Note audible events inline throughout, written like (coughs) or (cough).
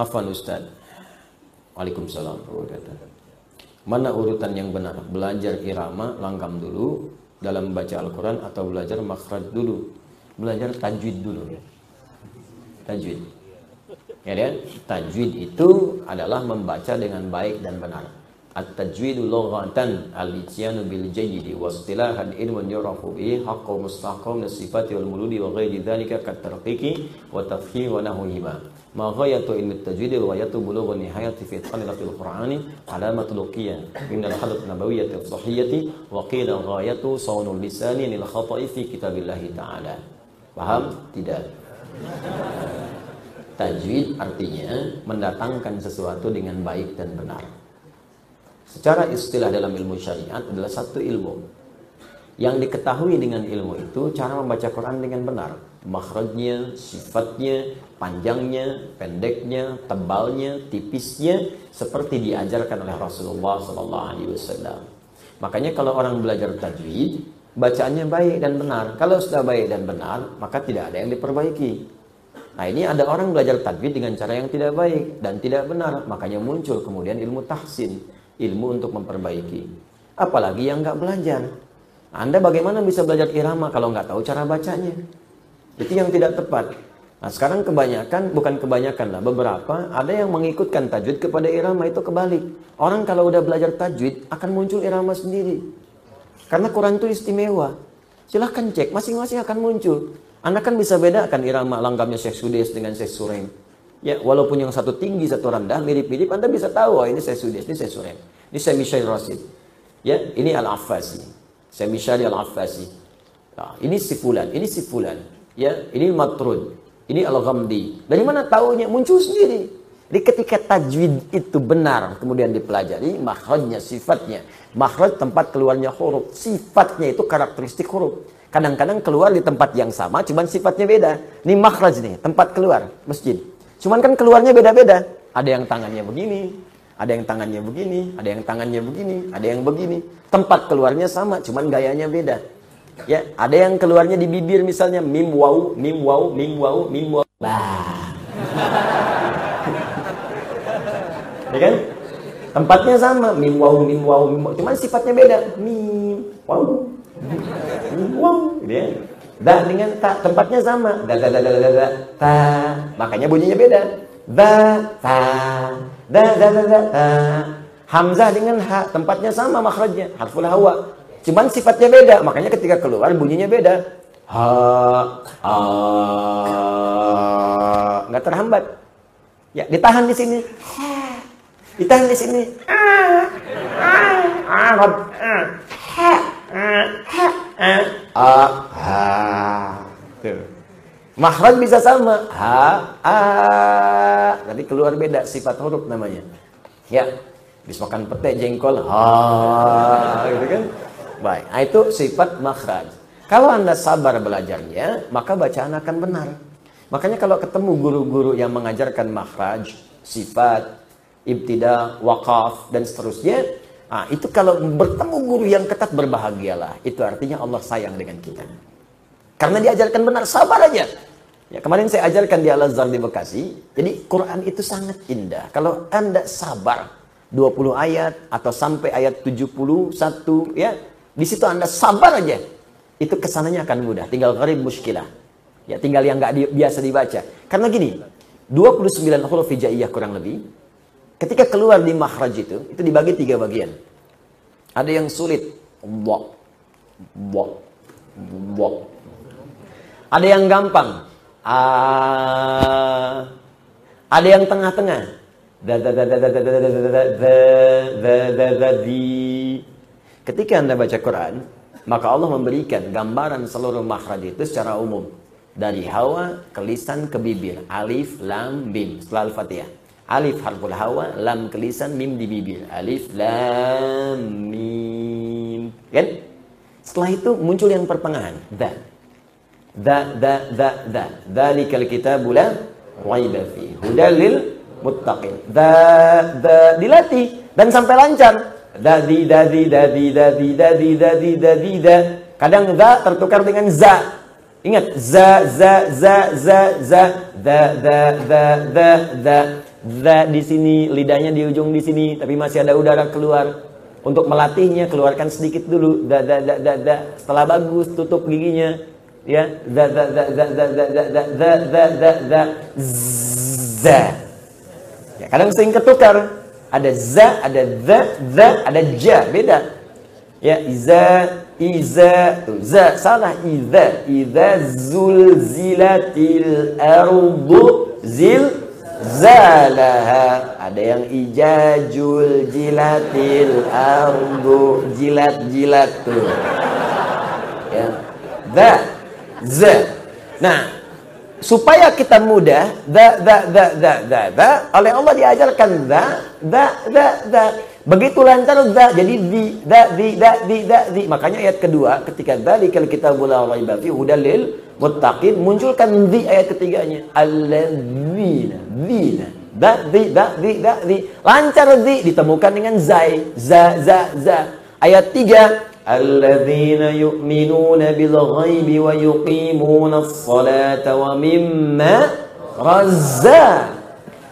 Afan Ustaz. Waalaikumsalam Mana urutan yang benar? Belajar irama, langgam dulu dalam baca Al-Quran atau belajar makhraj dulu? Belajar tajwid dulu. Tajwid. Ya kan? Tajwid itu adalah membaca dengan baik dan benar. At-tajwidu lughatan al-ityanu bil jayyidi wa istilahan ilmun yurafu bihi haqqu mustaqam sifati wal muludi wa ghairi dhalika kat tarqiqi wa tafhim wa nahwihima. Ma ghayatu ilmi at-tajwid wa ghayatu bulugh nihayati fi itqanil qur'ani alamat luqiyya min al-hadat nabawiyyah as-sahiyyah wa qila ghayatu sawnul lisani lil khata'i fi kitabillahi ta'ala. Paham? Tidak. Tajwid artinya mendatangkan sesuatu dengan baik dan benar. Secara istilah dalam ilmu syariat adalah satu ilmu. Yang diketahui dengan ilmu itu cara membaca Quran dengan benar. Makhrajnya, sifatnya, panjangnya, pendeknya, tebalnya, tipisnya seperti diajarkan oleh Rasulullah sallallahu alaihi wasallam. Makanya kalau orang belajar tajwid, bacaannya baik dan benar. Kalau sudah baik dan benar, maka tidak ada yang diperbaiki. Nah ini ada orang belajar tajwid dengan cara yang tidak baik dan tidak benar, makanya muncul kemudian ilmu tahsin ilmu untuk memperbaiki. Apalagi yang nggak belajar. Anda bagaimana bisa belajar irama kalau nggak tahu cara bacanya? Itu yang tidak tepat. Nah sekarang kebanyakan, bukan kebanyakan lah, beberapa ada yang mengikutkan tajwid kepada irama itu kebalik. Orang kalau udah belajar tajwid akan muncul irama sendiri. Karena Quran itu istimewa. Silahkan cek, masing-masing akan muncul. Anda kan bisa bedakan irama langgamnya Syekh Sudes dengan Syekh Sureng. Ya, walaupun yang satu tinggi, satu rendah, mirip-mirip, Anda bisa tahu, oh, ini saya Sudis, ini saya Surem. Ini saya Mishail Rasid. Ya, ini Al-Affasi. Saya Mishail Al-Affasi. Nah, ini si fulan, ini si fulan. Ya, ini Matrud. Ini Al-Ghamdi. Dari mana tahunya? Muncul sendiri. Jadi ketika tajwid itu benar, kemudian dipelajari, makhrajnya, sifatnya. Makhraj tempat keluarnya huruf. Sifatnya itu karakteristik huruf. Kadang-kadang keluar di tempat yang sama, cuman sifatnya beda. Ini makhraj nih, tempat keluar masjid. Cuman kan keluarnya beda-beda. Ada yang tangannya begini, ada yang tangannya begini, ada yang tangannya begini, ada yang begini. Tempat keluarnya sama, cuman gayanya beda. Ya, ada yang keluarnya di bibir misalnya mim wau, mim wau, mim wau, mim wau. Bah. (laughs) ya kan? Tempatnya sama, mim wau, mim wau, mim wau. Cuman sifatnya beda. Mim wau. Mim wau, gitu ya. Da dengan ta tempatnya sama. Da da da da da da ta. Makanya bunyinya beda. Da ta. Da da da da ta. Hamzah dengan ha tempatnya sama makhrajnya. Harful hawa. Cuman sifatnya beda. Makanya ketika keluar bunyinya beda. Ha a nggak terhambat. Ya, ditahan di sini. Ditahan di sini. Ah, ah, ah, ah, ah, ah, ah, Tuh. Makhraj bisa sama. Ha, a. Nanti keluar beda sifat huruf namanya. Ya. Bisa makan pete, jengkol, ha, gitu kan? Baik. Nah, itu sifat makhraj. Kalau Anda sabar belajarnya, maka bacaan akan benar. Makanya kalau ketemu guru-guru yang mengajarkan makhraj, sifat, ibtida, wakaf, dan seterusnya, nah, itu kalau bertemu guru yang ketat berbahagialah. Itu artinya Allah sayang dengan kita. Karena diajarkan benar, sabar aja. Ya, kemarin saya ajarkan di Al-Azhar di Bekasi. Jadi Quran itu sangat indah. Kalau Anda sabar 20 ayat atau sampai ayat 71 ya, di situ Anda sabar aja. Itu ke sananya akan mudah. Tinggal gharib muskilah. Ya, tinggal yang nggak di, biasa dibaca. Karena gini, 29 huruf hijaiyah kurang lebih. Ketika keluar di makhraj itu, itu dibagi tiga bagian. Ada yang sulit. Wa. Wa. Wa. Ada yang gampang. Ah. Ada yang tengah-tengah. Ketika Anda baca Quran, maka Allah memberikan gambaran seluruh makhraj itu secara umum. Dari hawa ke lisan ke bibir. Alif, lam, mim. Setelah Al-Fatihah. Alif harful hawa, lam ke lisan, mim di bibir. Alif, lam, mim. Kan? Setelah itu muncul yang pertengahan. Dan. Da, da, da, da. Dzalikal kitabu la raiba muttaqin. Da, da. Dilatih. Dan sampai lancar. Dadi, dadi, dadi, dadi, dadi, dadi, dadi, da. Kadang da tertukar dengan za. Ingat. Za, za, za, za, za. Da, da, da, da, da. za di sini, lidahnya di ujung di sini, tapi masih ada udara keluar. Untuk melatihnya keluarkan sedikit dulu, za za za za, za. setelah bagus tutup giginya, ya za za za za za za za za za za za za za. Ya, kadang sering ketukar. Ada za, ada za, za, ada ja, beda. Ya, iza, iza, za, salah iza. Iza zulzilatil ardu zil zalaha. Ada yang ijajul jilatil ardu jilat-jilat tuh. Ya. Za, za. Nah, supaya kita mudah da da da da da da oleh Allah diajarkan da da da da begitu lancar da jadi di da di da di da di makanya ayat kedua ketika dzalikal kitabul la raiba fi hudalil muttaqin munculkan di ayat ketiganya alladzina dina da di da di da di lancar di ditemukan dengan zai za za za ayat tiga الذين يؤمنون بالغيب ويقيمون الصلاة ومما رزا.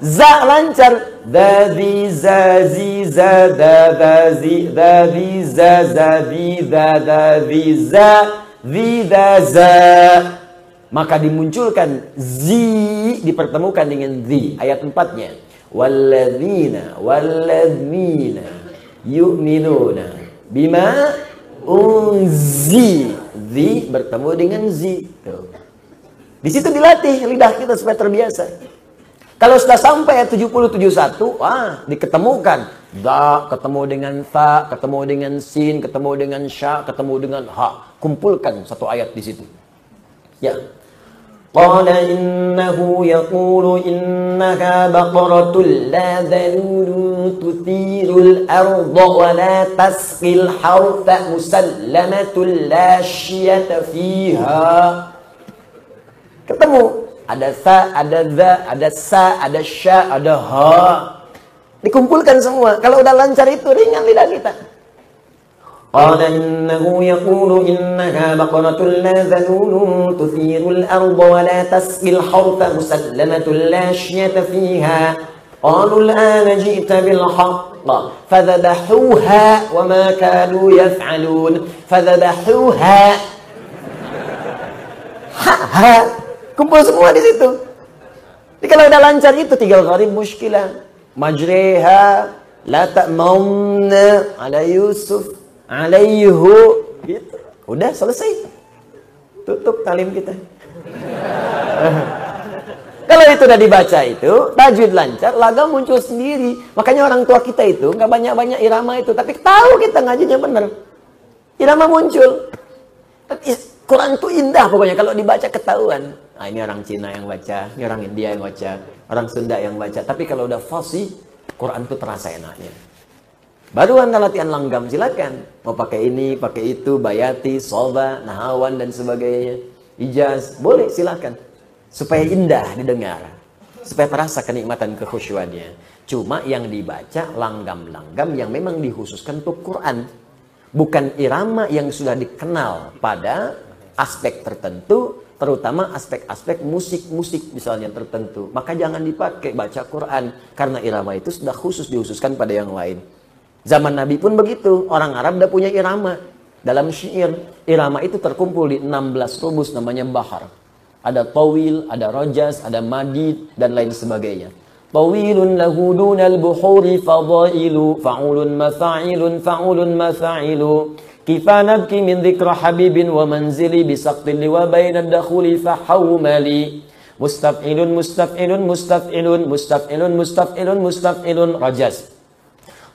زا lancar. ذذي زازي زا ذا ذازي ذذي زا ذذي ذا ذذي زا ذي ذا زا maka dimunculkan zi dipertemukan dengan zi ayat empatnya. Walladzina walladzina yu'minuna bima unzi zi bertemu dengan zi di situ dilatih lidah kita supaya terbiasa kalau sudah sampai 70-71, wah, diketemukan. Da, ketemu dengan ta, ketemu dengan sin, ketemu dengan sya, ketemu dengan ha. Kumpulkan satu ayat di situ. Ya. Qala innahu yaqulu innaha baqaratul la تثير الأرض ولا تسقي الحرث مسلمة لا شية فيها ketemu ada sa, ada za, ada sa, ada sya, ada ha. Dikumpulkan semua. Kalau udah lancar itu ringan lidah kita. قال إنه يقول إنها بقرة لا ذلول تثير الأرض ولا تسقي الحرث مسلمة لا شية فيها قالوا الآن جئت بالحق فذبحوها وما كانوا يفعلون. فذبحوها. ها كبوا semua di situ. Jadi kalau udah lancar itu tinggal gharib مشكله مجريها لا تأمن على يوسف عليه gitu. Udah selesai. Tutup talim kita. (laughs) Kalau itu udah dibaca itu, tajwid lancar, laga muncul sendiri. Makanya orang tua kita itu nggak banyak-banyak irama itu, tapi tahu kita ngajinya benar. Irama muncul. Tapi Quran itu indah pokoknya kalau dibaca ketahuan. Nah, ini orang Cina yang baca, ini orang India yang baca, orang Sunda yang baca. Tapi kalau udah fasih, Quran itu terasa enaknya. Baru anda latihan langgam silakan. Mau pakai ini, pakai itu, bayati, soba, nahawan dan sebagainya. Ijaz, boleh silakan. Supaya indah didengar. Supaya terasa kenikmatan kekhusyuannya. Cuma yang dibaca langgam-langgam yang memang dikhususkan untuk Quran. Bukan irama yang sudah dikenal pada aspek tertentu, terutama aspek-aspek musik-musik misalnya tertentu. Maka jangan dipakai baca Quran karena irama itu sudah khusus dikhususkan pada yang lain. Zaman Nabi pun begitu. Orang Arab udah punya irama. Dalam syair, irama itu terkumpul di 16 rubus namanya bahar. Ada tawil, ada rojas, ada madid, dan lain sebagainya. Tawilun lahu dunal buhuri fadailu Fa'ulun mafa'ilun fa'ulun mafa'ilu Kifa nabki min dhikra habibin wa manzili Bisaktin liwa bainad dakhuli fahawmali Mustaf'ilun mustaf'ilun mustaf'ilun mustaf'ilun mustaf'ilun mustaf'ilun. Rajas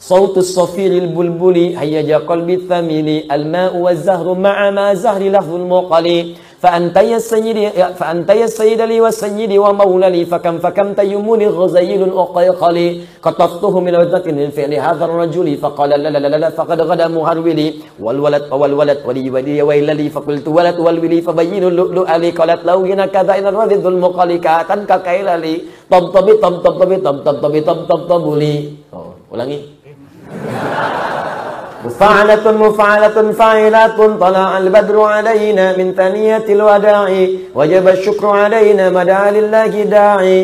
Sautus safiril bulbuli Hayyaja qalbi thamili Al-ma'u wa zahru maama zahri lahul muqali. فأنت يا سيدي فأنت يا سيد لي وسيدي ومولى لي فكم فكم تيمني غزيل أقيقلي. قطفته من وزنة للفعل هذا الرجل فقال لا لا لا لا فقد غدا مهرولي. والولد والولد ولي ولي ويل لي فقلت ولد والولي فبين اللؤلؤ لي قالت لو هنا كذا إن الرذذ المقلي كاتن ككيل لي طب طب طب طبي طب طب طبي طب طب طب لي ulangi. مفعلة مفعلة فاعلات طلع البدر علينا من ثنية الوداع وجب الشكر علينا مدعا لله داعي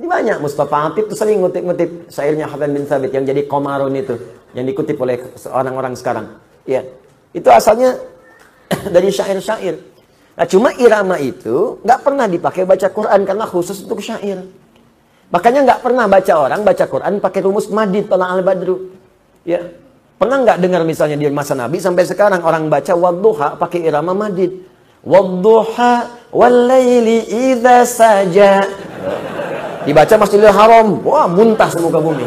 Ini banyak Mustafa Atib tuh sering ngutip-ngutip syairnya Hafiz bin Thabit yang jadi komarun itu, yang dikutip oleh orang-orang sekarang. Ya, itu asalnya (coughs) dari syair-syair. Nah, cuma irama itu nggak pernah dipakai baca Quran karena khusus untuk syair. Makanya nggak pernah baca orang baca Quran pakai rumus madid tolak al badru. Ya, pernah nggak dengar misalnya di masa Nabi sampai sekarang orang baca wadduha pakai irama madid. Wadduha wal laili idza saja. Dibaca Masjidil Haram, wah muntah semuka bumi.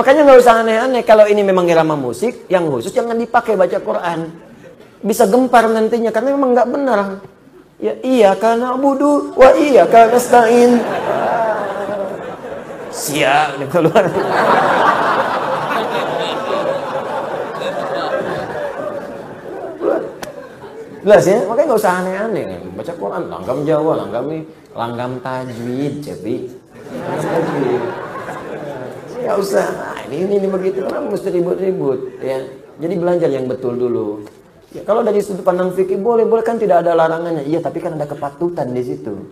Makanya nggak usah aneh-aneh kalau ini memang irama musik yang khusus jangan dipakai baca Quran. Bisa gempar nantinya karena memang nggak benar. Ya iya karena budu, wa iya karena stain. Nih keluar. Jelas ya, makanya nggak usah aneh-aneh. Baca Quran, langgam Jawa, langgam ini, langgam tajwid, jadi. Ya usah, nah, ini, ini, ini begitu, kenapa mesti ribut-ribut? Ya, jadi belajar yang betul dulu. Ya, kalau dari sudut pandang fikih boleh, boleh kan tidak ada larangannya. Iya, tapi kan ada kepatutan di situ.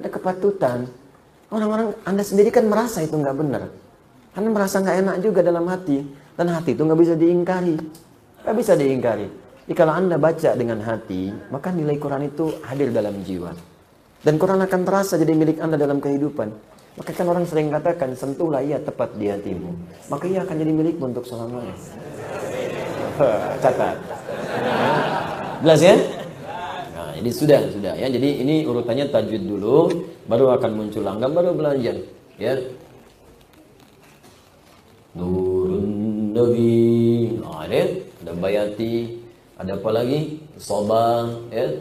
Ada kepatutan. Orang-orang Anda sendiri kan merasa itu nggak benar. Karena merasa nggak enak juga dalam hati. Dan hati itu nggak bisa diingkari. Nggak bisa diingkari. Jadi kalau Anda baca dengan hati, maka nilai Quran itu hadir dalam jiwa. Dan Quran akan terasa jadi milik Anda dalam kehidupan. Maka kan orang sering katakan, sentuhlah ia tepat di hatimu. Maka ia akan jadi milikmu untuk selamanya. (laughs) Catat. Jelas ya? Jadi sudah, sudah ya. Jadi ini urutannya tajwid dulu, baru akan muncul langgam, baru belajar. Ya. Nurun Nabi. Ada, ada bayati, ada apa lagi? Sobang, ya.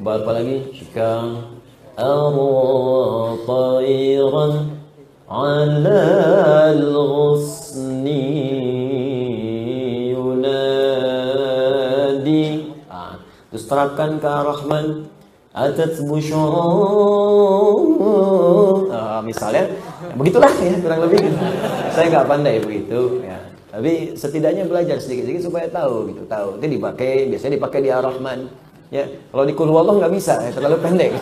Apa lagi? Syikang. Arutairan ala al-ghusni terapkan ke Ar-Rahman. Atat ah, misalnya, ya, begitulah ya kurang lebih gitu. Saya nggak pandai begitu ya. Tapi setidaknya belajar sedikit-sedikit supaya tahu gitu, tahu. Itu dipakai, biasanya dipakai di Ar-Rahman. Ya, kalau di Kulhu Allah nggak bisa, ya, terlalu pendek.